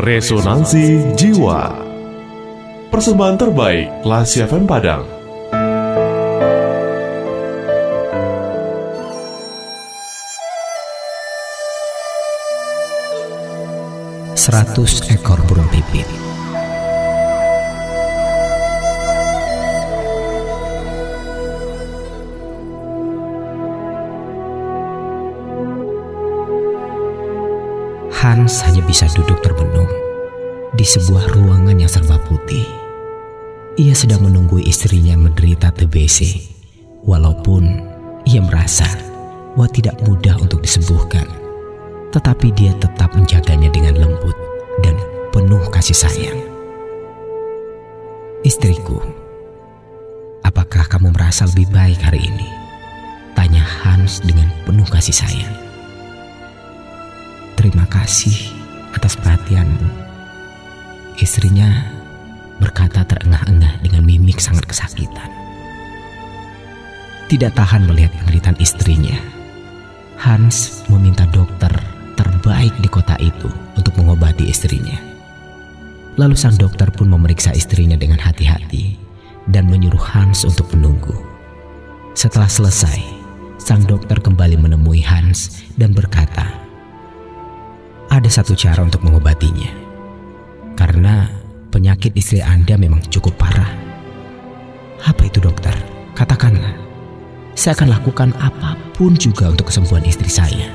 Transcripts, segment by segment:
Resonansi Jiwa. Persembahan terbaik Lasi FM Padang. Seratus ekor burung pipit Hans hanya bisa duduk terbenung di sebuah ruangan yang serba putih. Ia sedang menunggu istrinya menderita TBC, walaupun ia merasa bahwa tidak mudah untuk disembuhkan. Tetapi dia tetap menjaganya dengan lembut dan penuh kasih sayang. Istriku, apakah kamu merasa lebih baik hari ini? Tanya Hans dengan penuh kasih sayang. Terima kasih atas perhatianmu. Istrinya berkata terengah-engah dengan mimik sangat kesakitan. Tidak tahan melihat penderitaan istrinya, Hans meminta dokter terbaik di kota itu untuk mengobati istrinya. Lalu sang dokter pun memeriksa istrinya dengan hati-hati dan menyuruh Hans untuk menunggu. Setelah selesai, sang dokter kembali menemui Hans dan berkata, ada satu cara untuk mengobatinya. Karena penyakit istri Anda memang cukup parah. Apa itu dokter? Katakanlah. Saya akan lakukan apa pun juga untuk kesembuhan istri saya.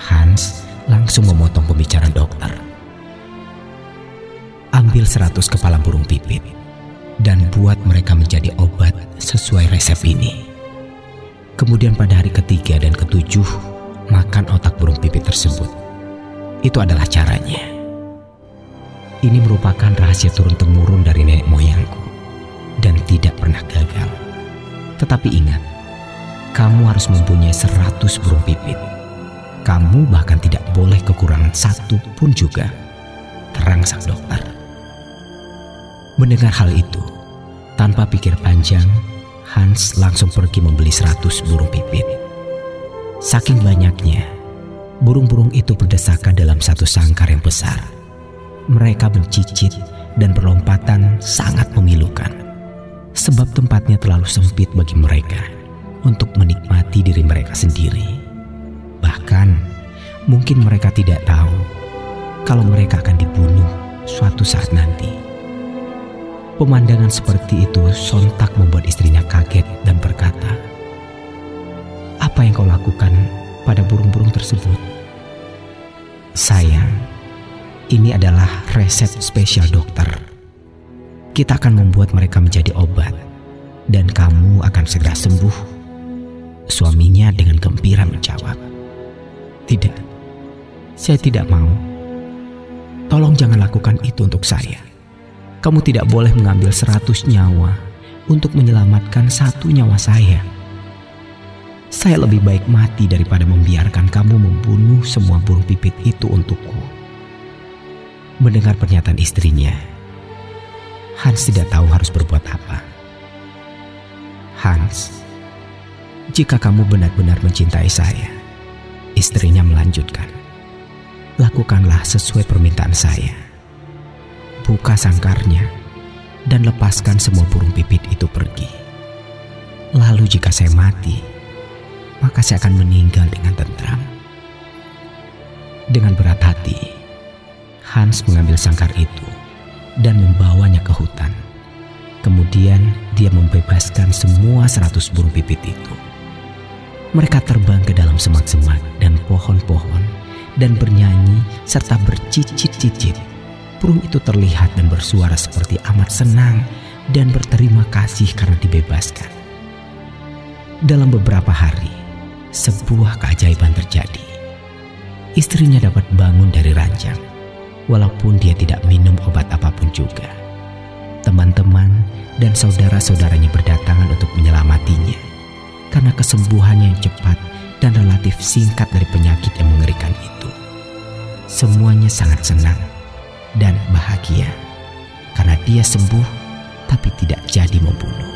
Hans langsung memotong pembicaraan dokter. Ambil seratus kepala burung pipit dan buat mereka menjadi obat sesuai resep ini. Kemudian pada hari ketiga dan ketujuh, makan otak burung pipit tersebut itu adalah caranya. Ini merupakan rahasia turun-temurun dari nenek moyangku dan tidak pernah gagal. Tetapi ingat, kamu harus mempunyai seratus burung pipit. Kamu bahkan tidak boleh kekurangan satu pun juga. Terang sang dokter. Mendengar hal itu, tanpa pikir panjang, Hans langsung pergi membeli seratus burung pipit. Saking banyaknya, burung-burung itu berdesakan dalam satu sangkar yang besar. Mereka mencicit dan berlompatan sangat memilukan. Sebab tempatnya terlalu sempit bagi mereka untuk menikmati diri mereka sendiri. Bahkan mungkin mereka tidak tahu kalau mereka akan dibunuh suatu saat nanti. Pemandangan seperti itu sontak membuat istrinya kaget dan berkata, "Apa yang kau lakukan pada burung-burung tersebut?" Sayang, ini adalah resep spesial dokter. Kita akan membuat mereka menjadi obat, dan kamu akan segera sembuh. Suaminya dengan gembira menjawab, "Tidak, saya tidak mau. Tolong jangan lakukan itu untuk saya. Kamu tidak boleh mengambil seratus nyawa untuk menyelamatkan satu nyawa saya." Saya lebih baik mati daripada membiarkan kamu membunuh semua burung pipit itu untukku. Mendengar pernyataan istrinya, Hans tidak tahu harus berbuat apa. Hans, jika kamu benar-benar mencintai saya, istrinya melanjutkan. Lakukanlah sesuai permintaan saya. Buka sangkarnya dan lepaskan semua burung pipit itu pergi. Lalu jika saya mati, maka saya akan meninggal dengan tentram. Dengan berat hati, Hans mengambil sangkar itu dan membawanya ke hutan. Kemudian dia membebaskan semua seratus burung pipit itu. Mereka terbang ke dalam semak-semak dan pohon-pohon dan bernyanyi serta bercicit-cicit. Burung itu terlihat dan bersuara seperti amat senang dan berterima kasih karena dibebaskan. Dalam beberapa hari, sebuah keajaiban terjadi. Istrinya dapat bangun dari ranjang, walaupun dia tidak minum obat apa pun juga. Teman-teman dan saudara-saudaranya berdatangan untuk menyelamatinya karena kesembuhannya yang cepat dan relatif singkat dari penyakit yang mengerikan itu. Semuanya sangat senang dan bahagia karena dia sembuh tapi tidak jadi membunuh.